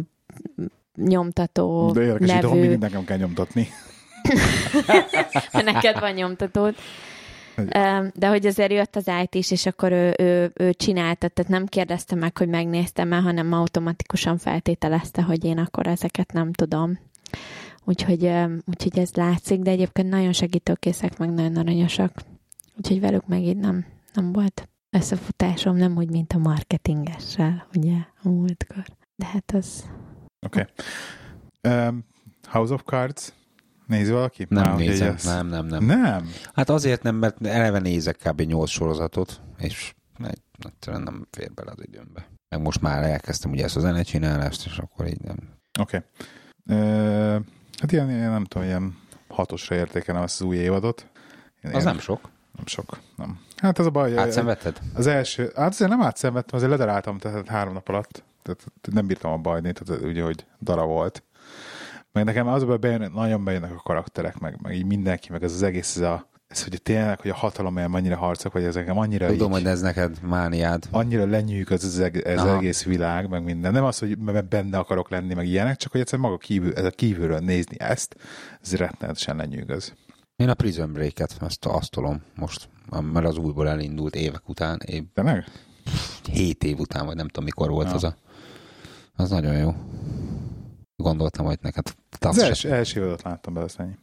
nyomtató De érdekes, nevű... mindig nekem kell nyomtatni. neked van nyomtatód. De hogy azért jött az IT is, és akkor ő, ő, ő csinálta, tehát nem kérdezte meg, hogy megnéztem-e, hanem automatikusan feltételezte, hogy én akkor ezeket nem tudom. Úgyhogy, úgyhogy ez látszik, de egyébként nagyon segítőkészek, meg nagyon aranyosak. Úgyhogy velük meg így nem, nem volt összefutásom, nem úgy, mint a marketingessel, ugye, a múltkor. De hát az... Oké. Okay. Um, House of Cards? Nézi valaki? Nem Már, nézem, nem, nem, nem. Nem? Hát azért nem, mert eleve nézek kb. 8 sorozatot, és egy- egyszerűen nem fér bele az időmbe. Meg most már elkezdtem ugye ezt a zenecsinálást, és akkor így nem. Oké. Okay. Uh, hát ilyen, ilyen, nem tudom, ilyen hatosra értékelem ezt az új évadot. Ilyen, Az nem sok. Nem sok, nem. Hát ez a baj, Átszenvedted? az első, hát azért nem átszenvedtem, azért ledaráltam tehát három nap alatt, tehát nem bírtam a bajni, tehát ugye, hogy dara volt. Meg nekem az a baj, bejön, nagyon bejönnek a karakterek, meg, meg így mindenki, meg ez az egész, ez, a, ez hogy tényleg, hogy a hatalom olyan mennyire harcok, vagy ez nekem annyira Tudom, így, hogy ez neked mániád. annyira lenyűg az, az, eg- ez Aha. egész világ, meg minden. Nem az, hogy benne akarok lenni, meg ilyenek, csak hogy egyszerűen maga kívül, ez a kívülről nézni ezt, ez rettenetesen lenyűgöz. Én a Prison Break-et azt, azt tolom most, mert az újból elindult évek után, év, Tényleg? hét év után, vagy nem tudom mikor volt Ja. az a... Az nagyon jó. Gondoltam, hogy neked Az azt első, évadot láttam azt ennyi.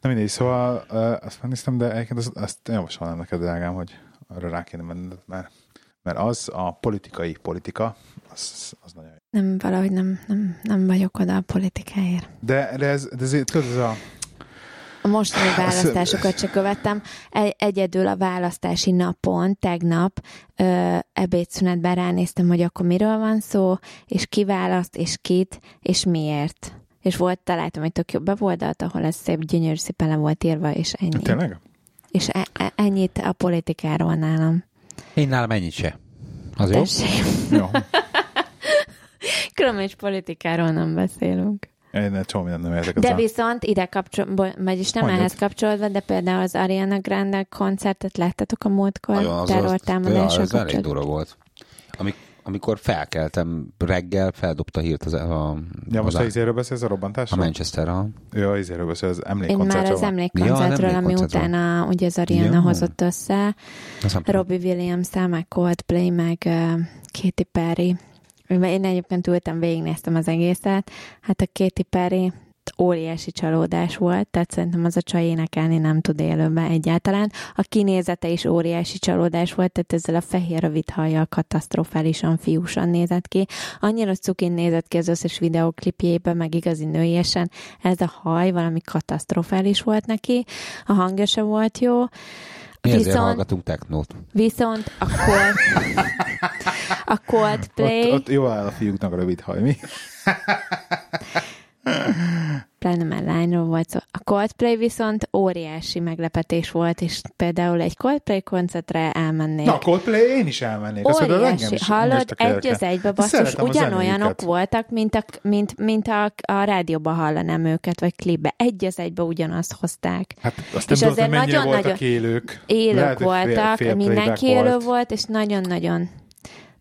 Na mindegy, szóval uh, azt megnéztem, de egyébként azt, azt javasolnám neked, drágám, hogy arra rá kéne menned, mert, mert az a politikai politika, az, az nagyon jó. Nem, valahogy nem, nem, nem vagyok oda a politikáért. De, de ez, de ez, tudod, ez a, A mostani választásokat se követtem. Egy, egyedül a választási napon, tegnap ö, ebédszünetben ránéztem, hogy akkor miről van szó, és ki választ, és kit, és miért. És volt, találtam egy tök jó beboldalt, ahol ez szép, gyönyörű szépen le volt írva, és ennyi. tényleg? És e, e, ennyit a politikáról nálam. Én nálam ennyit se. Az jó? Tessék. Jó. Különben is politikáról nem beszélünk. Én egy csomó mindent nem értek. De viszont ide kapcsolódva, vagyis nem Mondjad. ehhez kapcsolódva, de például az Ariana Grande koncertet láttatok a múltkor terrortámadással az elég kapcsolatban? durva volt. Amik, amikor felkeltem reggel, feldobta hírt az, a, Ja, most az a izéről beszélsz a a robbantásról? Manchester, a, Jó, a izéről beszélsz, az Én már emlékkoncertről. az emlékkoncertről, Ja, ami emlékkoncertről. utána ugye az Ariana Ja. hozott össze, nem Robbie williams meg Coldplay, meg uh, Katy Perry. Én egyébként ültem, végignéztem az egészet. Hát a Katy Perry óriási csalódás volt, tehát szerintem az a csaj énekelni nem tud élőben egyáltalán. A kinézete is óriási csalódás volt, tehát ezzel a fehér rövid hajjal katasztrofálisan fiúsan nézett ki. Annyira cukin nézett ki az összes videóklipjében, meg igazi nőiesen. Ez a haj valami katasztrofális volt neki. A hangja se volt jó. Mi ezért Viszont, hallgatunk technót. viszont a, Cold, a Coldplay, Ott, ott jó áll a fiúknak rövid haj, mi? pláne már lányról volt szó. A Coldplay viszont óriási meglepetés volt, és például egy Coldplay koncertre elmennék. Na, Coldplay én is elmennék. Azt engem Óriási. is, engem Hallod, is érdekel. egy az egybe basszus, a ugyanolyanok voltak, mint a, mint, mint a, a rádióban hallanám őket, vagy klipbe. Egy az egybe ugyanazt hozták. Hát azt És nem azért nagyon-nagyon- voltak élők. Élők Lehet, hogy fél- voltak, fél mindenki élő volt. volt, és nagyon-nagyon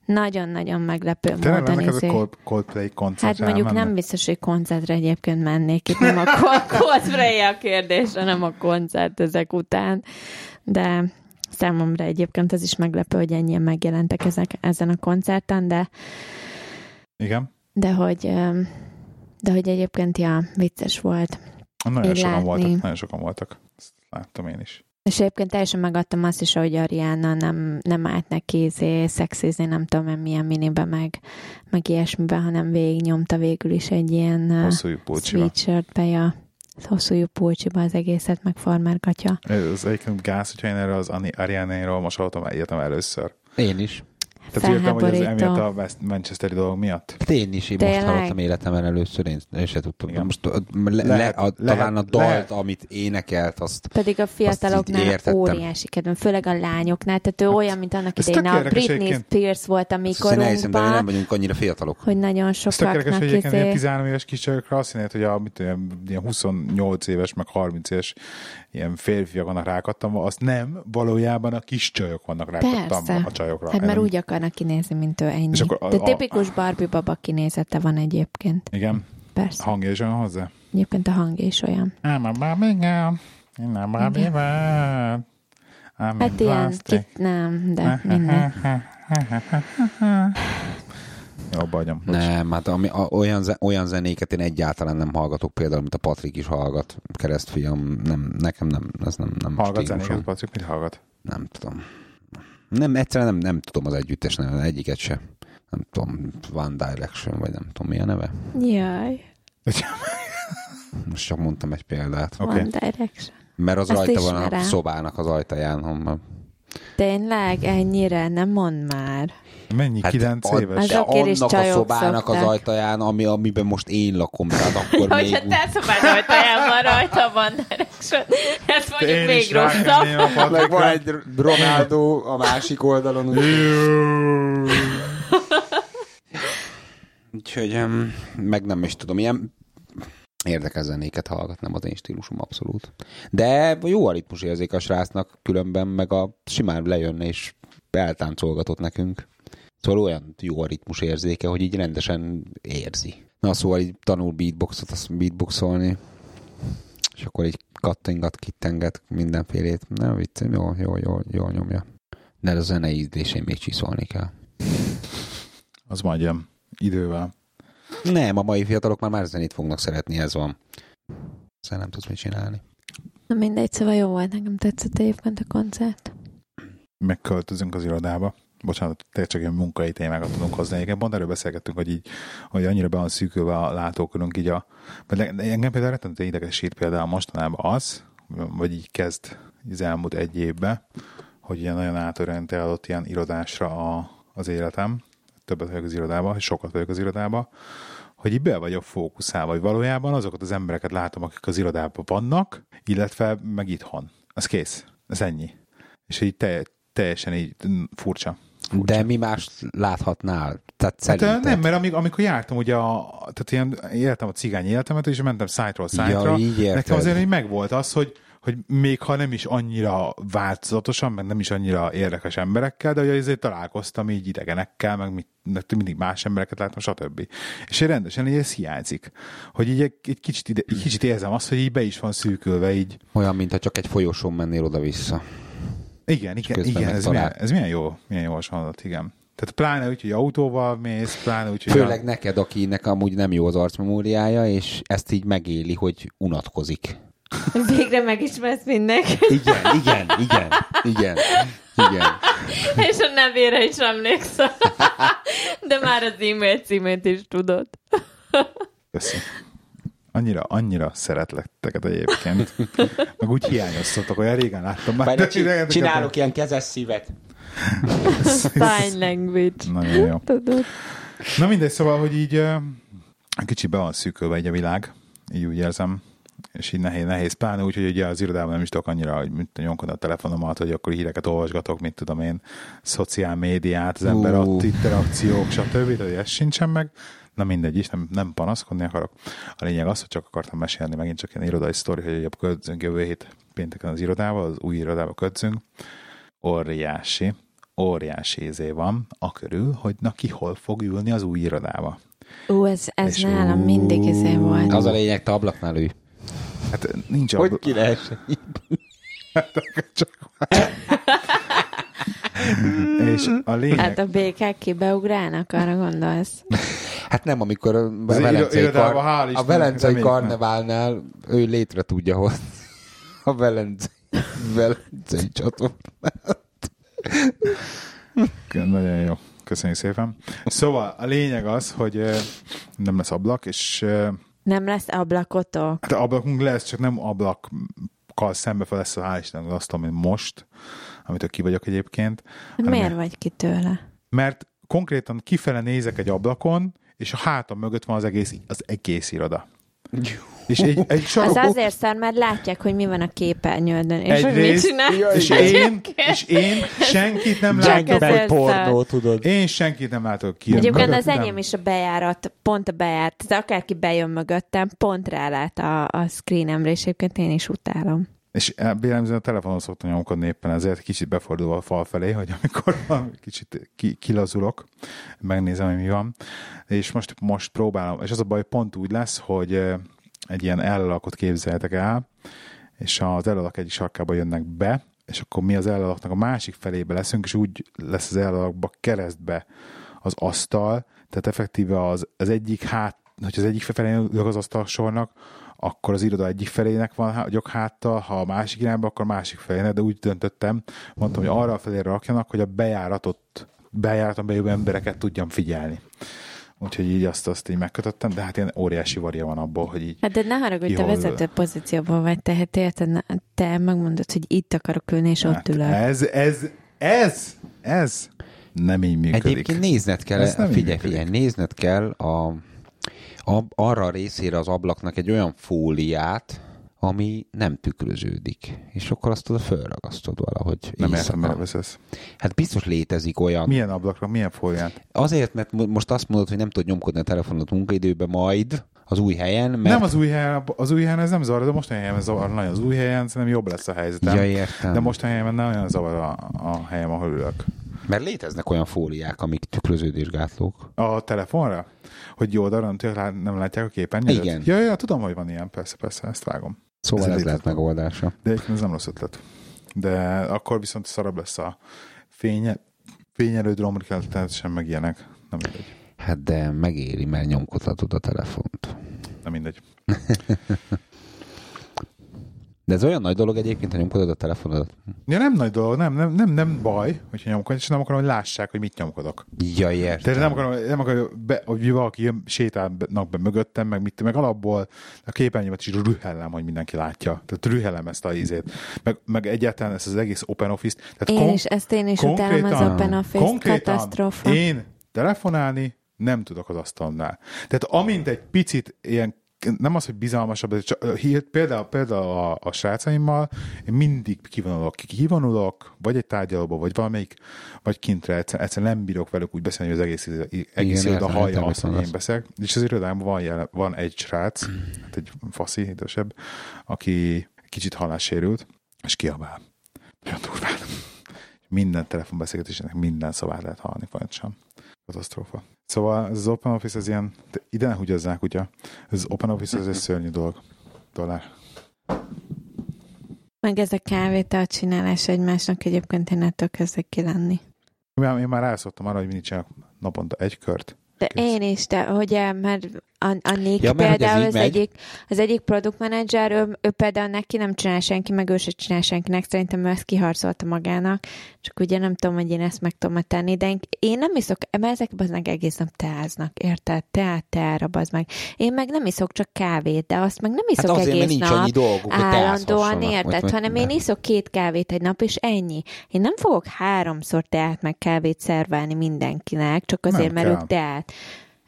nagyon-nagyon meglepő Tényleg módon mennek az a izé- Cold- Coldplay koncertre Hát mondjuk elmennek? nem biztos, hogy koncertre egyébként mennék. Itt nem a Col- Coldplay a kérdés, hanem a koncert ezek után. De számomra egyébként az is meglepő, hogy ennyien megjelentek ezek, ezen a koncerten, de, Igen. de hogy de hogy egyébként, ja, vicces volt. Nagyon Így sokan látni. voltak. Nagyon sokan voltak. Ezt láttam én is. És egyébként teljesen megadtam azt is, hogy Ariana nem, nem állt neki izé, szexizni, nem tudom én milyen minibe, meg, meg ilyesmiben, hanem végignyomta végül is egy ilyen Hosszú sweatshirtbe, ja, hosszú pulcsiba az egészet, meg farmergatja. Ez az egyébként gáz, hogyha én erre az Ariana-ról most hallottam, értem először. Én is. Tehát írtam, hogy ez emiatt a West- Manchesteri dolog miatt. Hát én is, én most Tényleg? hallottam életemben először, én, én se tudtam. Igen. Most a- le, Lehet, le, a, talán lehet, a dalt, lehet. amit énekelt, azt Pedig a fiataloknál óriási kedvem, főleg a lányoknál, tehát ő olyan, mint annak idején a Britney egyébként. Spears volt a mi azt hiszem, de nem vagyunk annyira fiatalok. hogy nagyon Ez tök érdekes, sokaknak hogy egyébként ilyen izé... 13 éves kiscsajokra azt hinnéd, hogy a mit ilyen 28 éves, meg 30 éves ilyen férfiak vannak rákattam, azt nem, valójában a kis csajok vannak rákattam Persze. a csajokra. Hát mert úgy akarnak kinézni, mint ő ennyi. És akkor a- De a- tipikus Barbie baba kinézete van egyébként. Igen, Persze. hangja is olyan hozzá. Egyébként a hangja is olyan. I'm a Barbie girl, in a Barbie. I'm Hát ilyen, kit, nem, de mindegy. Jó, bagyom. bocs. Nem, hát ami, a, olyan, olyan zenéket én egyáltalán nem hallgatok, például, mint a Patrik is hallgat, keresztfiam, nem, nekem nem, ez nem, nem Hallgat stílusom. zenéket, Patrik, mit hallgat? Nem tudom. Nem, egyszerűen nem, nem tudom az együttes neve, egyiket se. Nem tudom, One Direction, vagy nem tudom, mi a neve. Jaj, Most csak mondtam egy példát. Oké. okay. One Direction. Mert az Azt rajta van a ismerem. szobának az ajtaján. Ha Tényleg, ennyire, nem mond már. Mennyi? Hát 9 a- éves? Az- is annak a szobának az szokták. ajtaján, ami, amiben most én lakom, tehát akkor még... Hogyha te szobád ajtaján van rajta Direction, ez mondjuk Én még rosszabb. Meg van egy Ronaldo a másik oldalon. úgy- Úgyhogy meg nem is tudom, ilyen érdekes zenéket hallgat, nem az én stílusom abszolút. De jó a ritmusérzék a srácnak, különben meg a simán lejönne és eltáncolgatott nekünk. Szóval olyan jó a ritmusérzéke, hogy így rendesen érzi. Na szóval így tanul beatboxot, azt beatboxolni. és akkor így kattingat, kittenget mindenfélét. Nem vicc, jó, jó, jó, jó nyomja. De a zene ízlésén még csiszolni kell. Az majd jön idővel. Nem, a mai fiatalok már már zenét fognak szeretni, ez van. Szóval nem tudsz mit csinálni. Na mindegy, szóval jó volt, nekem tetszett egyébként a koncert. Megköltözünk az irodába. Bocsánat, tényleg csak ilyen munkai témákat tudunk hozni. Igen, pont erről beszélgettünk, hogy így, hogy annyira be van szűkülve a látókörünk így a... Mert engem például rettentő idegesít például mostanában az, vagy így kezd az elmúlt egy évben, hogy ilyen nagyon átörente ilyen irodásra a, az életem. Többet vagyok az irodában, sokat vagyok az irodában, hogy így be vagyok fókuszálva, hogy valójában azokat az embereket látom, akik az irodában vannak, illetve meg itthon. Az kész. Ez ennyi. És így te, teljesen így furcsa. Furcsa. De mi más láthatnál? Tehát Hát szerinted? nem, mert amíg, amikor jártam ugye a, tehát ilyen éltem a cigány életemet, és mentem szájtról szájtra, Ja, nekem azért így megvolt az, hogy, hogy még ha nem is annyira változatosan, meg nem is annyira érdekes emberekkel, de hogy azért találkoztam így idegenekkel, meg mit, mindig más embereket láttam, stb. És én rendesen így ez hiányzik. Hogy így egy, egy kicsit, ide, egy kicsit érzem azt, hogy így be is van szűkülve, így Olyan, mintha csak egy folyosón mennél oda-vissza. Igen, igen, igen ez, milyen, ez milyen jó, milyen jó hasonlat, igen. Tehát pláne úgy, hogy autóval mész, pláne úgy, hogy Főleg neked, akinek amúgy nem jó az arcmemóriája, és ezt így megéli, hogy unatkozik. Végre megismersz mindenki, Igen, igen, igen, igen, igen. és a nevére is emlékszel. De már az e-mail címét is tudod. Köszi. Annyira, annyira szeretlek teket egyébként. Meg úgy hiányoztatok, olyan régen láttam már. Majd de csi- csinálok ilyen kezes szívet. Sign language. Nagyon jó. Tudod. Na mindegy, szóval, hogy így ö, kicsit be van szűkölve egy a világ, így úgy érzem, és így nehéz, nehéz pláne úgy, hogy ugye az irodában nem is tudok annyira, hogy mint nyomkodni a telefonomat, hogy akkor híreket olvasgatok, mint tudom én, szociál médiát, az ember Ú. ott interakciók, stb. De ez sincsen meg. Na mindegy is, nem, nem panaszkodni akarok. A lényeg az, hogy csak akartam mesélni megint csak ilyen irodai sztori, hogy ugye ködzünk jövő hét pénteken az irodába, az új irodába ködzünk. Óriási, óriási izé van a körül, hogy na ki hol fog ülni az új irodába. Ú, ez, ez És nálam ú. mindig izé volt. Az a lényeg, te ablaknál ülj. Hát nincs Hogy abba- ki lehessen? csak... És a lényeg... Hát a békák kibeugrálnak, arra gondolsz? Hát nem, amikor a Az Velencei, kar... a Istennek, Velencei karneválnál ő létre tudja hozni a Velencei, Velencei csatornát. Nagyon jó. Köszönjük szépen. Szóval a lényeg az, hogy nem lesz ablak, és Nem lesz ablakotok? hát ablakunk lesz, csak nem ablakkal szembe fel lesz a hál' Istennek azt, ami most, amitől ki vagyok egyébként. De hanem miért vagy ki tőle? Mert konkrétan kifele nézek egy ablakon, és a hátam mögött van az egész, az egész iroda. És egy, egy Az sarok, azért szar, mert látják, hogy mi van a képernyődön, és hogy mit Egyrészt- csinál. és én, és én senkit nem látok. szar. pornó, tudod. Én senkit nem látok ki. Egyébként az enyém is a bejárat, pont a bejárat. Tehát akárki bejön mögöttem, pont rálát a, a screenemre, és egyébként én is utálom. És jellemzően a telefonon szoktam nyomkodni éppen ezért, kicsit befordulva a fal felé, hogy amikor kicsit ki, kilazulok, megnézem, hogy mi van. És most, most próbálom, és az a baj, pont úgy lesz, hogy eh, egy ilyen elalakot képzeljetek el, és az elalak egyik sarkába jönnek be, és akkor mi az elalaknak a másik felébe leszünk, és úgy lesz az elalakba keresztbe az asztal, tehát effektíve az, az egyik hát, hogy az egyik felé ülök az asztal sornak, akkor az iroda egyik felének van há- gyok háttal, ha a másik irányba, akkor a másik felének, de úgy döntöttem, mondtam, hogy arra a felére rakjanak, hogy a bejáratot, bejáraton bejövő embereket tudjam figyelni. Úgyhogy így azt, azt így megkötöttem, de hát ilyen óriási varja van abból, hogy így Hát de ne haragudj, te vezető pozícióban vagy, tehát érted, te megmondod, hogy itt akarok ülni, és ott hát ülök. ez, ez, ez, ez nem így működik. Egyébként nézned kell, Ez nem figyelj, figyelj, nézned kell a, a, arra a részére az ablaknak egy olyan fóliát, ami nem tükröződik. És akkor azt oda fölragasztod valahogy nem értem, mire veszesz. Hát biztos létezik olyan. Milyen ablakra, milyen fóliát? Azért, mert mo- most azt mondod, hogy nem tudod nyomkodni a telefonot munkaidőben majd az új helyen, mert... Nem az új helyen, az új helyen ez nem zavar, de most helyen zavar nagyon. Az új helyen szerintem jobb lesz a helyzetem. Ja, értem. De most helyen nem olyan zavar a, a helyem, ahol ülök. Mert léteznek olyan fóliák, amik tükröződésgátlók. A telefonra? Hogy jó oldalon nem látják a képernyőt? Igen. Ja, ja, tudom, hogy van ilyen, persze, persze, ezt vágom. Szóval Ez ez, lehet megoldása. De ez nem rossz ötlet. De akkor viszont szarabb lesz a fénye, fényelő dromrikeltet sem meg ilyenek. Nem mindegy. Hát de megéri, mert nyomkodhatod a telefont. Nem mindegy. De ez olyan nagy dolog egyébként, hogy nyomkodod a telefonodat. Ja, nem nagy dolog, nem, nem, nem, nem baj, hogyha nyomkodok, és nem akarom, hogy lássák, hogy mit nyomkodok. Ja, értem. Tehát nem akarom, nem akarom be, hogy valaki jön, sétálnak be mögöttem, meg mit, meg alapból a képernyőmet is rühellem, hogy mindenki látja. Tehát rühellem ezt a ízét. Meg, meg egyáltalán ezt az egész Open Office-t. Tehát Én is, ezt én is utálom az konkrétan- Open Office konkrétan katasztrófa. Én telefonálni nem tudok az asztalnál. Tehát amint egy picit ilyen nem az, hogy bizalmasabb, de csak, például, például a, a srácaimmal én mindig kivonulok, kivonulok, vagy egy tárgyalóba, vagy valamelyik, vagy kintre, egyszer, egyszer nem bírok velük úgy beszélni, hogy az egész, egész Igen, iroda hallja azt, hogy én beszélek. És az irodámban van, jelen, van egy srác, hát egy faszi, idősebb, aki kicsit hallássérült, és kiabál. Nagyon durván. Minden telefonbeszélgetésnek minden szavát lehet hallani folyamatosan. Katasztrófa. Szóval az Open Office, ez ilyen, de ide ne húgyozzák, ugye? Az Open Office, ez egy szörnyű dolog. Dollár. Meg ez a kávétal csinálás egymásnak egyébként én ettől kezdek ki lenni. Én én már rászoktam arra, hogy mindig csinálok naponta egy kört. De Kész. én is, de ugye, mert a, a Nick Ja, például az megy. egyik, az egyik product manager, ő, ő például neki nem csinál senki, meg ő se csinál senkinek, szerintem ő ezt kiharcolta magának, csak ugye nem tudom, hogy én ezt meg tudom tenni, de én, én nem iszok, mert ezek az meg egész nap teáznak, érted? Teát, teára, az meg. Én meg nem iszok csak kávét, de azt meg nem iszok Hát azért, egész nincs nap. annyi dolguk, állandóan érted, vagy- hanem én iszok két kávét egy nap, és ennyi. Én nem fogok háromszor teát meg kávét szerválni mindenkinek, csak azért, Nem mert kell. ők teát.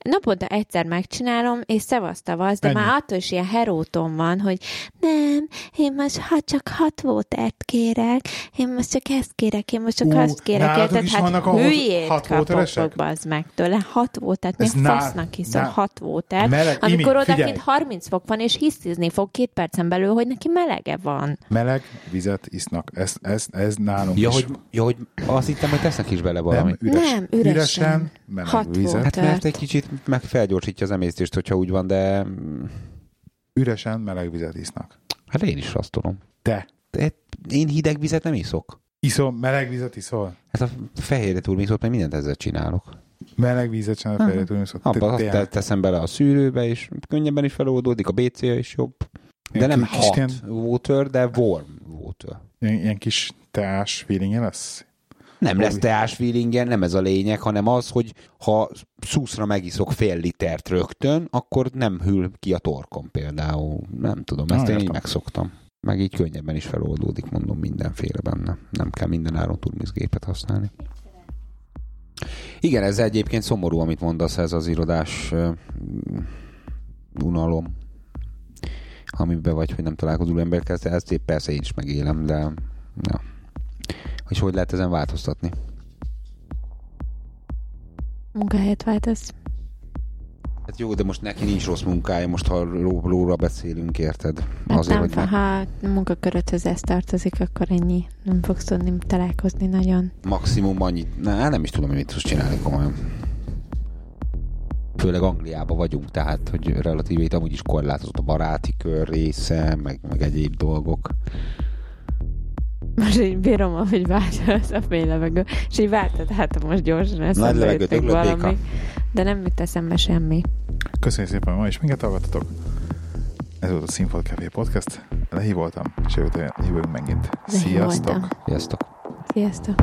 Naponta egyszer megcsinálom, és szevasz tavasz, de Ennyi. már attól is ilyen heróton van, hogy nem, én most ha csak hat vótert kérek, én most csak ezt kérek, én most csak Ú, azt kérek, érted? Hát vannak hülyét hat kapok, bazd meg tőle. Hat vótert, a nál- fasznak nál- hat vótert? Meleg- Amikor odakint 30 fok van, és hiszizni fog két percen belül, hogy neki melege van. Meleg vizet isznak. Ez, ez, ez nálunk Ja is. hogy, ja, hogy azt hittem, hogy tesznek is bele valami. nem, üres, Nem, üresen. üresen meleg Hat vizet. volt. Hát mert egy kicsit meg felgyorsítja az emésztést, hogyha úgy van, de Üresen meleg vizet isznak. hát én is azt tudom. Te De én hideg vizet nem iszok. iszol, meleg vizet iszol? Hát a fehérje turmixot, meg mindent ezzel csinálok. Meleg vizet csinál fejre, tudni, iszol. Abba azt te- teszem bele a szűrőbe, és könnyebben is feloldódik, a BC is jobb. De Ilyen nem kis- hot ilyen- water, de warm water. Ilyen, ilyen kis teás feelingje lesz? Nem lesz teás feelingen, nem ez a lényeg, hanem az, hogy ha szuszra megiszok fél litert rögtön, akkor nem hűl ki a torkom például. Nem tudom, ezt Na, én így értem. megszoktam. Meg így könnyebben is feloldódik, mondom, mindenféle benne. Nem kell minden áron turmixgépet használni. Igen, ez egyébként szomorú, amit mondasz, ez az irodás uh, unalom, amiben vagy, hogy nem találkozol emberkel, ezt épp persze én is megélem, de ja. És hogy lehet ezen változtatni? Munkahelyet váltasz. Hát jó, de most neki nincs rossz munkája, most ha ró- róla beszélünk, érted? Hát Azért, nem, hogy ha a munkaköröthöz ez tartozik, akkor ennyi. Nem fogsz tudni találkozni nagyon. maximum annyit, na, nem is tudom, hogy mit tudsz csinálni komolyan. Főleg Angliában vagyunk, tehát, hogy relatíve itt amúgy is korlátozott a baráti kör része, meg, meg egyéb dolgok. Most így bírom, hogy váltasz a fél levegő, és így váltad, hát most gyorsan eszembe levegőt öglött béka. valami. De nem jut eszembe semmi. Köszönjük szépen, hogy ma is minket hallgattatok. Ez volt a Színfolt Café Podcast. Lehívoltam, és jövő jövünk megint. Lehívoltam. Sziasztok! Sziasztok! Sziasztok!